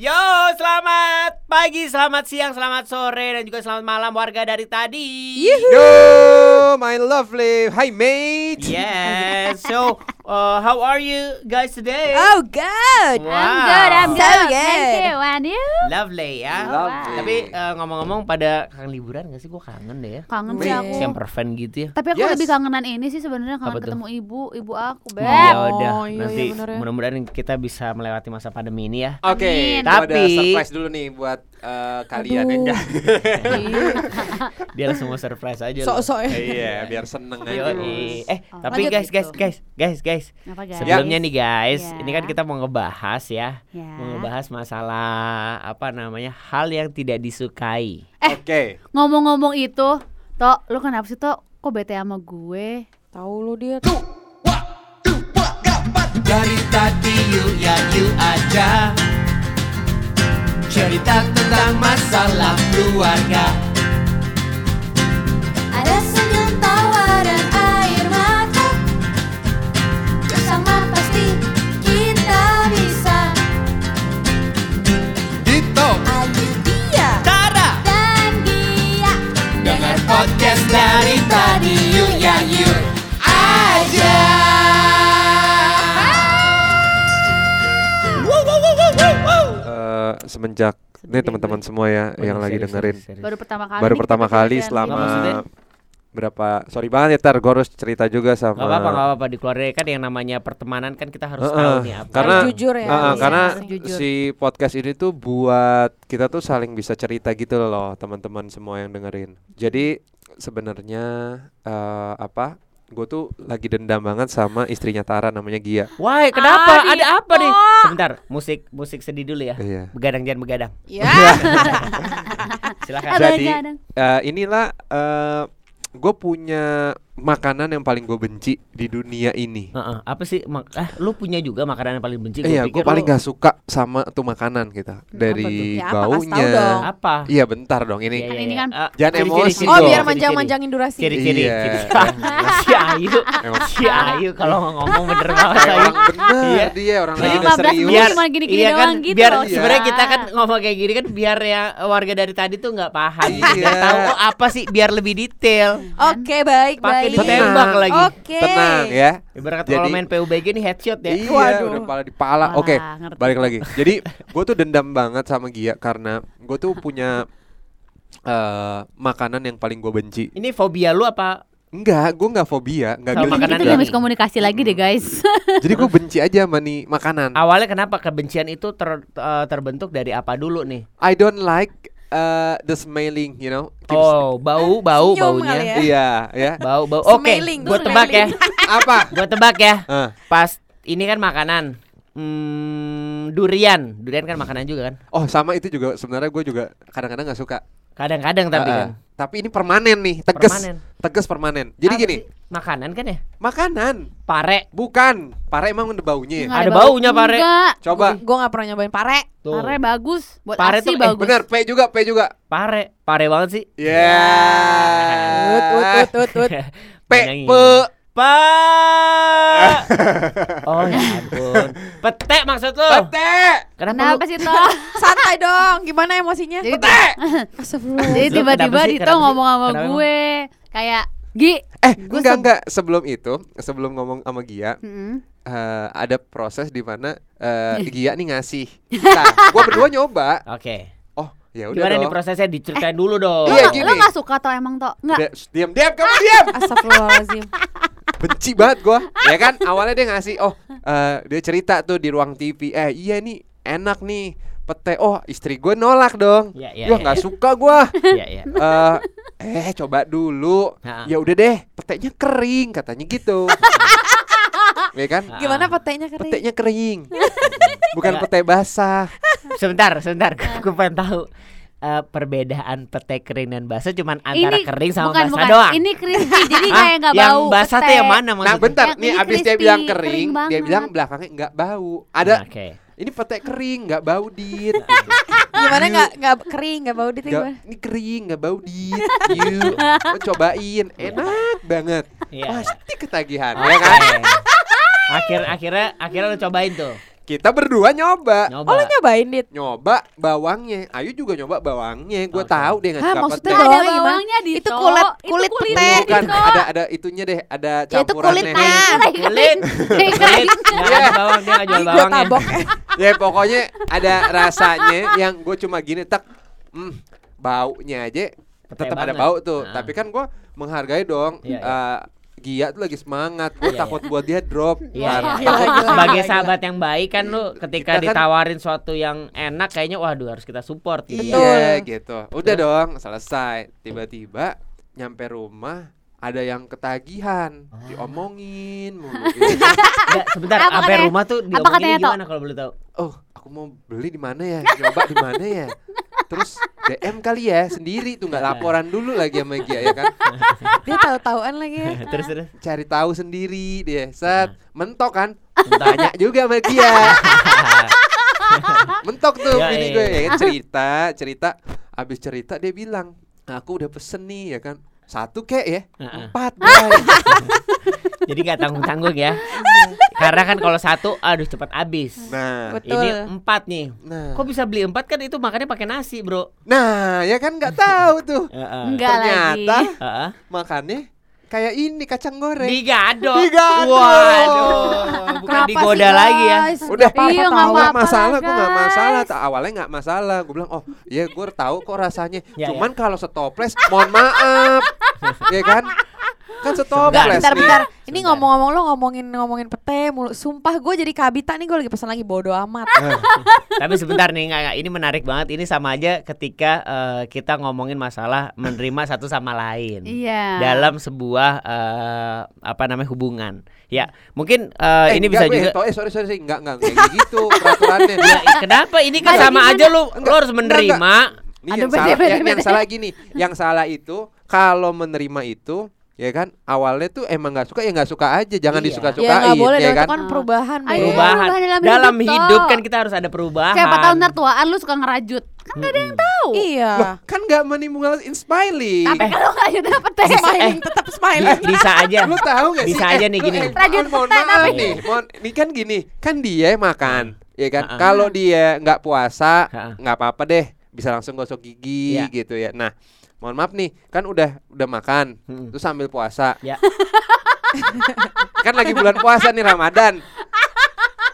Yo, selamat pagi, selamat siang, selamat sore, dan juga selamat malam warga dari tadi. Yo, my lovely. Hi, mate. Yes. So, uh, how are you guys today? Oh, good. Wow. I'm good, I'm So good. good. Thank you, and you? Lovely ya. Lovely. Tapi uh, ngomong-ngomong pada kangen liburan gak sih? Gue kangen deh ya. Kangen sih aku. Camper fan gitu ya. Tapi aku Yes. lebih kangenan ini sih sebenarnya Apa kangen tuh? ketemu ibu, ibu aku, Beb. Ya Oh, udah, iya, nanti iya, ya. mudah-mudahan kita bisa melewati masa pandemi ini ya. Oke, ada Tapi- surprise dulu nih buat eh, kalian ya enggak? Dia langsung mau surprise aja. loh. Sok-sok ya. Iya, biar seneng aja. Yoi. Eh, Oh, tapi guys, guys, gitu. guys, guys, guys. Guys? Sebelumnya nih guys, Ya. ini kan kita mau ngebahas ya, Ya. mau ngebahas masalah apa namanya hal yang tidak disukai. Oke. Ngomong-ngomong itu, Tok, lu kenapa sih, Tok? Kok bete sama gue? Tahu lu dia. Dari tadi you ya you aja cerita tentang masalah keluarga. Ini Sedih teman-teman semua ya Oh, yang iya, lagi dengerin. serius, serius. Baru pertama kali. Baru pertama kali selama berapa sorry banget ya tar gue harus cerita juga sama Gak apa-apa, gak apa-apa dikeluarin kan yang namanya pertemanan kan kita harus Heeh, tahu nih apa. karena Harus jujur ya, Heeh, harus karena jujur. si podcast ini tuh buat kita tuh saling bisa cerita gitu loh teman-teman semua yang dengerin jadi sebenarnya eh, apa gue tuh lagi dendam banget sama istrinya Tara namanya Gia Wah, kenapa? Adi, Ada apa nih? Tok. Sebentar, musik musik sedih dulu ya. iya Begadang jangan begadang. Ya. Silakan. Abang jadi eh, inilah eh gue punya makanan yang paling gue benci di dunia ini Heeh, apa sih? Mak ah, lu punya juga makanan yang paling benci? Gua Iya, gue paling lu- gak suka sama tuh makanan kita dari Ya, apa? Baunya. dong. apa? Iya bentar dong Iya, ini. iya, Ini iya. kan Eh, Jangan ciri-ciri, emosi ciri-ciri, Oh, dong. biar manjang-manjangin durasi. Ciri-ciri. Iya. Si Ayu, si Ayu kalau ngomong bener banget Ayu. orang bener Iya. dia orang lagi udah 15 serius. menit cuma gini-gini iya kan, doang gitu biar sebenarnya kita kan ngomong kayak gini kan biar ya warga dari tadi tuh nggak paham, Iya. biar tahu oh apa sih, biar lebih detail. Oke, baik, baik. Ditembak lagi. Oke. Tenang ya. Ibarat Jadi- kalau main PUBG ini headshot ya. Iya, Waduh. udah pala di pala. Oke, ngerti. balik lagi. Jadi gue tuh dendam banget sama Gia karena gue tuh punya eh makanan yang paling gue benci. Ini fobia lu apa? Enggak, gue nggak fobia, nggak Sama geli makanan Kita juga. udah miskomunikasi lagi deh, guys. Jadi gue benci aja sama nih makanan. Awalnya kenapa kebencian itu ter- eh, terbentuk dari apa dulu nih? I don't like uh, the smelling, you know. Keeps- Oh, bau, bau, Senyum baunya. ya. Iya, ya. Bau, bau. Oke, Smelling, gua tebak ya. Apa? Gua tebak ya. Ah, Pas ini kan makanan. Hmm, durian. Durian kan makanan juga kan? Oh, sama itu juga sebenarnya gue juga kadang-kadang nggak suka. Kadang-kadang tapi Ah, kan. Tapi ini permanen nih, tegas. Permanen. Tegas permanen. Jadi Apa gini, sih? Makanan kan ya? makanan Pare. bukan. Pare emang ada baunya. ya? Ada bau. baunya, Pare. Enggak. Coba. Gue gak pernah nyobain pare. Tuh. Pare bagus. Buat Pare ASI tuh- eh, bagus. Bener, P juga, P juga. Pare. Pare banget sih. Ya. Ut, ut, ut, ut, ut. P. P. Pa. oh ya ampun. Pete maksud lu? Pete. Kenapa, Kenapa sih toh? Santai dong. Gimana emosinya? Jadi Pete. Astagfirullah. Jadi tiba-tiba? Dito ngomong sama Kenapa gue kayak Gi. Eh, Gua enggak enggak sebelum itu, sebelum ngomong sama Gia, Mm-mm. eh, ada proses di mana eh, Gia nih ngasih. Nah, gua berdua nyoba. Oke. Oh, ya udah Gimana dong. nih prosesnya diceritain dulu dong. Iya, Lo- gini. Lo gak suka toh emang toh? Enggak. Udah, shh, diam, diam, kamu diam. Astagfirullahaladzim. Benci banget gua. Ya kan? Awalnya dia ngasih oh eh, dia cerita tuh di ruang TV eh iya nih enak nih pete. Oh istri gue nolak dong. Gua iya. nggak suka gua. Iya, iya. eh eh coba dulu. Ya udah deh petenya kering katanya gitu. Ya kan. Gimana petenya kering? petenya kering. Bukan Ya. pete basah. Sebentar, sebentar. Gue pengen tahu eh, perbedaan pete kering dan basah cuman antara Ini kering sama bukan, basah bukan. doang. Ini crispy jadi kayak nggak yang bau. basah tuh yang mana nah maksudnya? bentar Yang nih ini abis dia crispy, bilang kering kering, dia bilang belakangnya nggak bau ada Oke. ini pete kering nggak bau dit Gimana You- nggak nggak kering nggak bau dit gimana? ini kering nggak bau dit you Lo cobain enak banget Iya. pasti ketagihan ya kan Akhir akhirnya akhirnya lu cobain tuh. Kita berdua nyoba. Nyoba. Oh lu nyobain dit Nyoba bawangnya. Ayu juga nyoba bawangnya. Gue Oke. tahu dia nggak maksudnya petai. ada bawangnya di Itu kulit- kulit kulit pete. Bukan, ada ada itunya deh, ada Ya, itu kulitnya. kulit. kulit. Nggak ada bawang dia jual bawangnya. tabok ya pokoknya ada rasanya yang gue cuma gini tak, hmm, baunya aja tetap ada bau tuh. Nah. Tapi kan gue menghargai dong. Iya, iya. Gia tuh lagi semangat, gue Iya, takut buat dia drop. Iya, iya. Sebagai sahabat yang baik kan lu ketika kan- ditawarin suatu yang enak kayaknya waduh harus kita support gitu. Iya gitu. Udah dong, selesai. Tiba-tiba nyampe rumah ada yang ketagihan, Oh. diomongin mulu. gitu. Nggak, sebentar, Apa sampai katanya? rumah tuh Tok? gimana kalau boleh tahu? oh, aku mau beli di mana ya? Coba di mana ya? Terus DM kali ya sendiri tuh nggak laporan dulu lagi sama Gia ya kan? Dia tahu-tahuan lagi ya terus terus. Cari tahu sendiri dia. Set, mentok kan? Tanya juga sama Gia. mentok tuh Ya, bini iya. gue ya kan? cerita, cerita. Abis cerita dia bilang, aku udah pesen nih ya kan. Satu kek ya, empat. Jadi nggak tanggung tanggung ya. Karena kan kalau satu, aduh cepat habis. Nah, Betul. Ini empat nih. nah, Kok bisa beli empat kan itu makannya pakai nasi bro. nah, ya kan nggak tahu tuh. Enggak Ternyata lagi. Makannya kayak ini kacang goreng. Digado. Digado. Waduh. Bukan Kenapa digoda sih, lagi ya. guys? Udah apa-apa Iya, tahu. apa-apa masalah, lah, gue nggak masalah. Awalnya nggak masalah. Gue bilang, oh, iya gue tahu kok rasanya. Ya, Cuman kalau setoples, mohon maaf, ya kan? Kan setoples. Bentar, bentar. Ini Sebentar. ngomong-ngomong lo ngomongin ngomongin pete mulu. Sumpah gue jadi kabita nih gue lagi pesan lagi bodo amat. Nah, Tapi sebentar nih, nggak, nggak, ini menarik banget. Ini sama aja ketika eh, kita ngomongin masalah menerima satu sama lain Iya. dalam sebuah eh, apa namanya hubungan. Ya, mungkin eh, eh, ini enggak, bisa gue, juga. eh sorry sorry, sorry. enggak enggak kayak gitu peraturannya. Ya, kenapa? Ini kan sama aja lu, lu Enggak, harus enggak, menerima. Ini Aduh, yang bete, salah, bete, yang, yang bete. salah gini, yang salah itu kalau menerima itu ya kan awalnya tuh emang nggak suka ya nggak suka aja jangan Iya. disuka-sukain ya nggak boleh ya dong, kan kan perubahan. Ayo. Perubahan. perubahan dalam Dalam hidup, hidup kan kita harus ada perubahan. Siapa tahu ntar tuaan lu suka ngerajut. Kan gak ada yang tahu. Iya. Loh, kan nggak menimbulkan inspiring Tapi kalau ngerajut dapet teh. Smiling tetap smiling. Bi- bisa aja. lu tahu gak sih Bisa aja nih lu, gini. eh, Rajut mohon maaf tapi- nih mohon ini kan gini kan dia makan ya kan Ah. kalau dia nggak puasa Ah. nggak apa-apa deh bisa langsung gosok gigi Ya. gitu ya nah mohon maaf nih kan udah udah makan Hmm. terus sambil puasa Ya. kan lagi bulan puasa nih Ramadan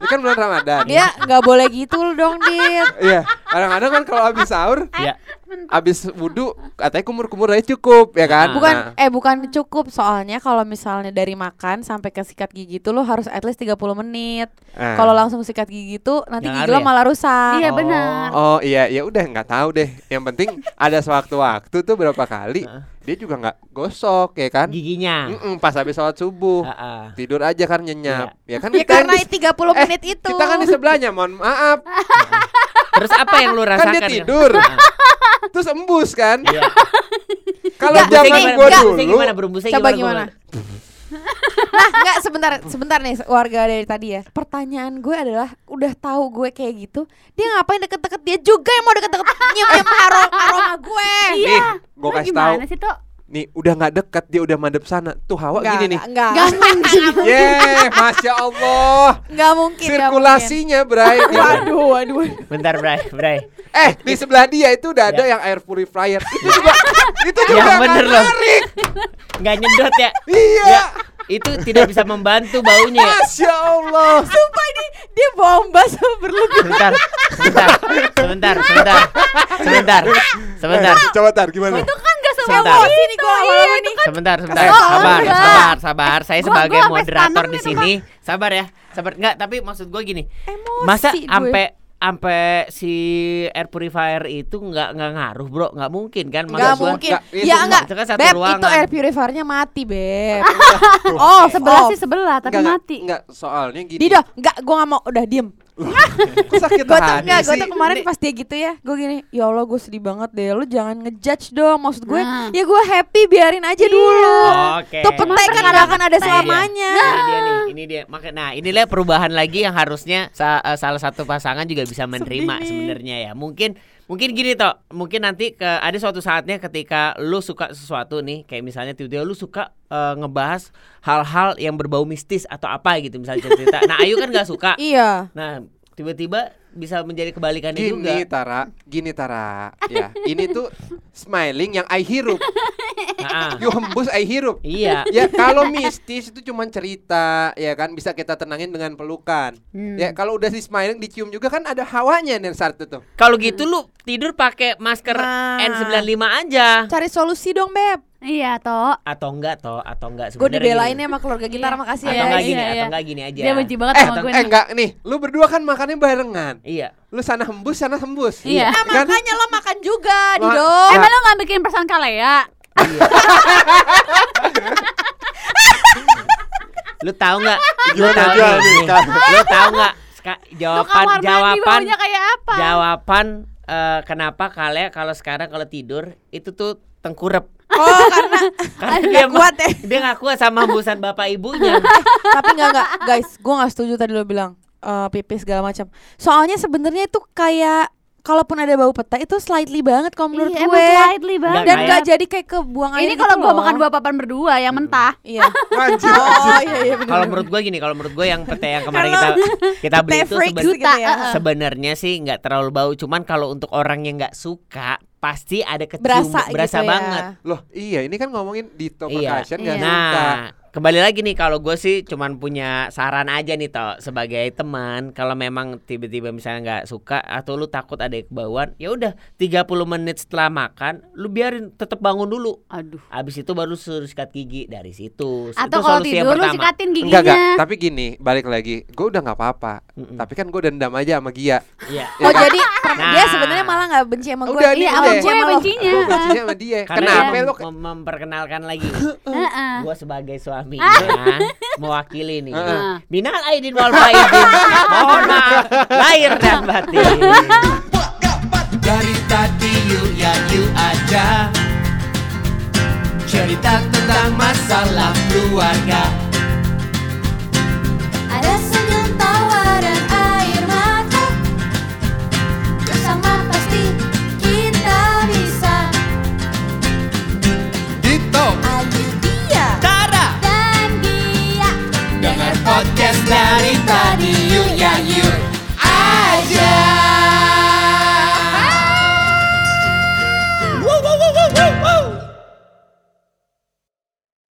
ini kan bulan Ramadan Dia nggak boleh gitu loh dong, Dit. Iya, kadang-kadang kan kalau habis sahur, Ya. Habis wudhu, katanya kumur-kumur aja cukup, ya kan? Bukan Nah, eh bukan cukup soalnya kalau misalnya dari makan sampai ke sikat gigi itu lo harus at least 30 menit. nah. Kalau langsung sikat gigi itu nanti Nggak gigi lo ya? malah rusak. Iya Oh. benar. Oh iya, ya udah nggak tahu deh. Yang penting ada sewaktu-waktu tuh berapa kali Heeh. dia juga nggak gosok, ya kan? Giginya. Mm-mm, pas habis sholat subuh, Heeh. tidur aja kan nyenyap, ya kan? Ya yang karena di- 30 eh, menit itu. Kita kan di sebelahnya, mohon maaf, Terus apa yang lu kan rasakan? dia tidur, terus embus kan? Iya. Kalau zaman gua enggak. dulu, gimana berumbusnya Coba gimana? gimana? Nah, enggak sebentar, sebentar nih warga dari tadi ya. Pertanyaan gue adalah udah tahu gue kayak gitu, dia ngapain deket-deket dia juga yang mau deket-deket nyium aroma aroma gue. Iya. Lu kasih tahu, Gimana sih, nih udah nggak dekat dia udah madep sana, tuh hawa Enggak, gini nih. enggak, enggak. Gak mungkin. Yeay, masya Allah. Enggak mungkin. Sirkulasinya, Bray. waduh. waduh. Bentar, Bray, Bray. Eh, di sebelah dia itu udah ada Ya. yang air purifier. Itu juga, itu juga Yang nggak bener loh. narik. Nggak nyedot ya? Iya. Ya, itu tidak bisa membantu baunya ya. Masya Allah. Sumpah ini dia bohong basah berlebih. Sebentar, sebentar, sebentar, sebentar, sebentar, sebentar, Eh, coba tar gimana? Itu kan gak semua Sebentar. Emosi nih gue lama-lama nih. sebentar, sebentar. Eh, Sabar, enggak. sabar, sabar. Saya Gua- sebagai gua moderator di sini, sabar ya. Sabar. Enggak, tapi maksud gue gini. Emosi Masa sampai sampai si air purifier itu nggak nggak ngaruh bro nggak mungkin kan gua- mungkin. Nggak, itu Ya nggak. enggak. Itu kan satu Beb, itu ruangan. air purifiernya mati, Beb. Oh, Sebelah sih sebelah tapi enggak, mati. Enggak, soalnya gini. Dido, enggak, gue gak mau, udah diem Kok sakit Gue tuh hati enggak, gue tuh kemarin pas dia gitu ya Gue gini, ya Allah gue sedih banget deh Lu jangan ngejudge dong Maksud gue, Nah. ya gue happy biarin aja Iya. dulu Oke. Tuh petai kan gak akan ada selamanya Ini dia nih, ini dia. Maka nah, inilah perubahan lagi yang harusnya sa- eh, salah satu pasangan juga bisa menerima sebenarnya ya. Mungkin mungkin gini toh, mungkin nanti ke ada suatu saatnya ketika lu suka sesuatu nih, kayak misalnya tiba-tiba lu suka eh, ngebahas hal-hal yang berbau mistis atau apa gitu misalnya cerita. Nah, Ayu kan nggak suka. Iya Nah, tiba-tiba bisa menjadi kebalikannya Gini juga. Tara, gini Tara, ya. Ini tuh smiling yang I hirup. Nah, You hembus I hirup. iya. Ya kalau mistis itu cuma cerita, ya kan bisa kita tenangin dengan pelukan. Hmm. Ya kalau udah di smiling dicium juga kan ada hawanya nih saat itu. Kalau gitu lu tidur pakai masker Nah. N95 aja. Cari solusi dong, Beb. Iya, Tok. Atau enggak toh, atau enggak Gue sebenarnya dibelain gini. ya sama keluarga gitar, Iya. makasih Atau ya. enggak Iya, gini, iya. atau enggak gini aja. Dia benci banget Eh, sama gue eh enggak nih, lu berdua kan makannya barengan. Iya. Lu sana hembus, sana hembus. Iya. Nah, Kan? makanya lo makan juga, Wah. Dido. Emang lo gak bikin perasaan Kalea? Iya. lu tahu nggak? Lu Gimana tahu. Kak? Lu tahu nggak? Ska- Lo Jawaban jawaban kayak apa? jawaban eh, kenapa kalian kalau sekarang kalau tidur itu tuh tengkurep. Oh, karena Karena ma- kuat ya. Dia nggak kuat sama hembusan bapak ibunya. Tapi enggak enggak, guys, gue nggak setuju tadi lo bilang eh, pipis segala macam. Soalnya sebenarnya itu kayak kalaupun ada bau peta itu slightly banget kalau menurut Iya, gue. emang slightly banget. Dan nggak jadi kayak kebuang air Ini gitu kalau gua loh. makan dua papan berdua yang mentah. Iya. Anjir, Oh iya iya. Kalau menurut gue gini, kalau menurut gue yang pete yang kemarin kita kita beli itu freaks seben- gitu ya. sebenarnya sih nggak terlalu bau, cuman kalau untuk orang yang nggak suka pasti ada kecium Berasa berasa gitu ya. banget. Loh, iya ini kan ngomongin di top Iya. nggak Iya. suka. Nah, kembali lagi nih kalau gue sih cuman punya saran aja nih toh sebagai teman kalau memang tiba-tiba misalnya nggak suka atau lu takut ada kebauan, ya udah 30 menit setelah makan lu biarin tetap bangun dulu. Aduh. Habis itu baru suruh sikat gigi dari situ. Atau Itu kalau tidur lu sikatin Enggak giginya. enggak, tapi gini, balik lagi. Gue udah nggak apa-apa. Mm-mm. Tapi kan gue dendam aja sama Gia. Iya. Oh jadi per- Nah. dia sebenarnya malah nggak benci sama gue. Udah nih, Iya, udah. benci Gue sama bencinya. Gue bencinya sama dia. Karena Kenapa mem- memperkenalkan lagi Heeh. gue sebagai suaminya mewakili nih. Heeh. minal aidin wal faizin mohon maaf lahir dan batin. Dari tadi yuk ya yuk aja. Cerita tentang masalah keluarga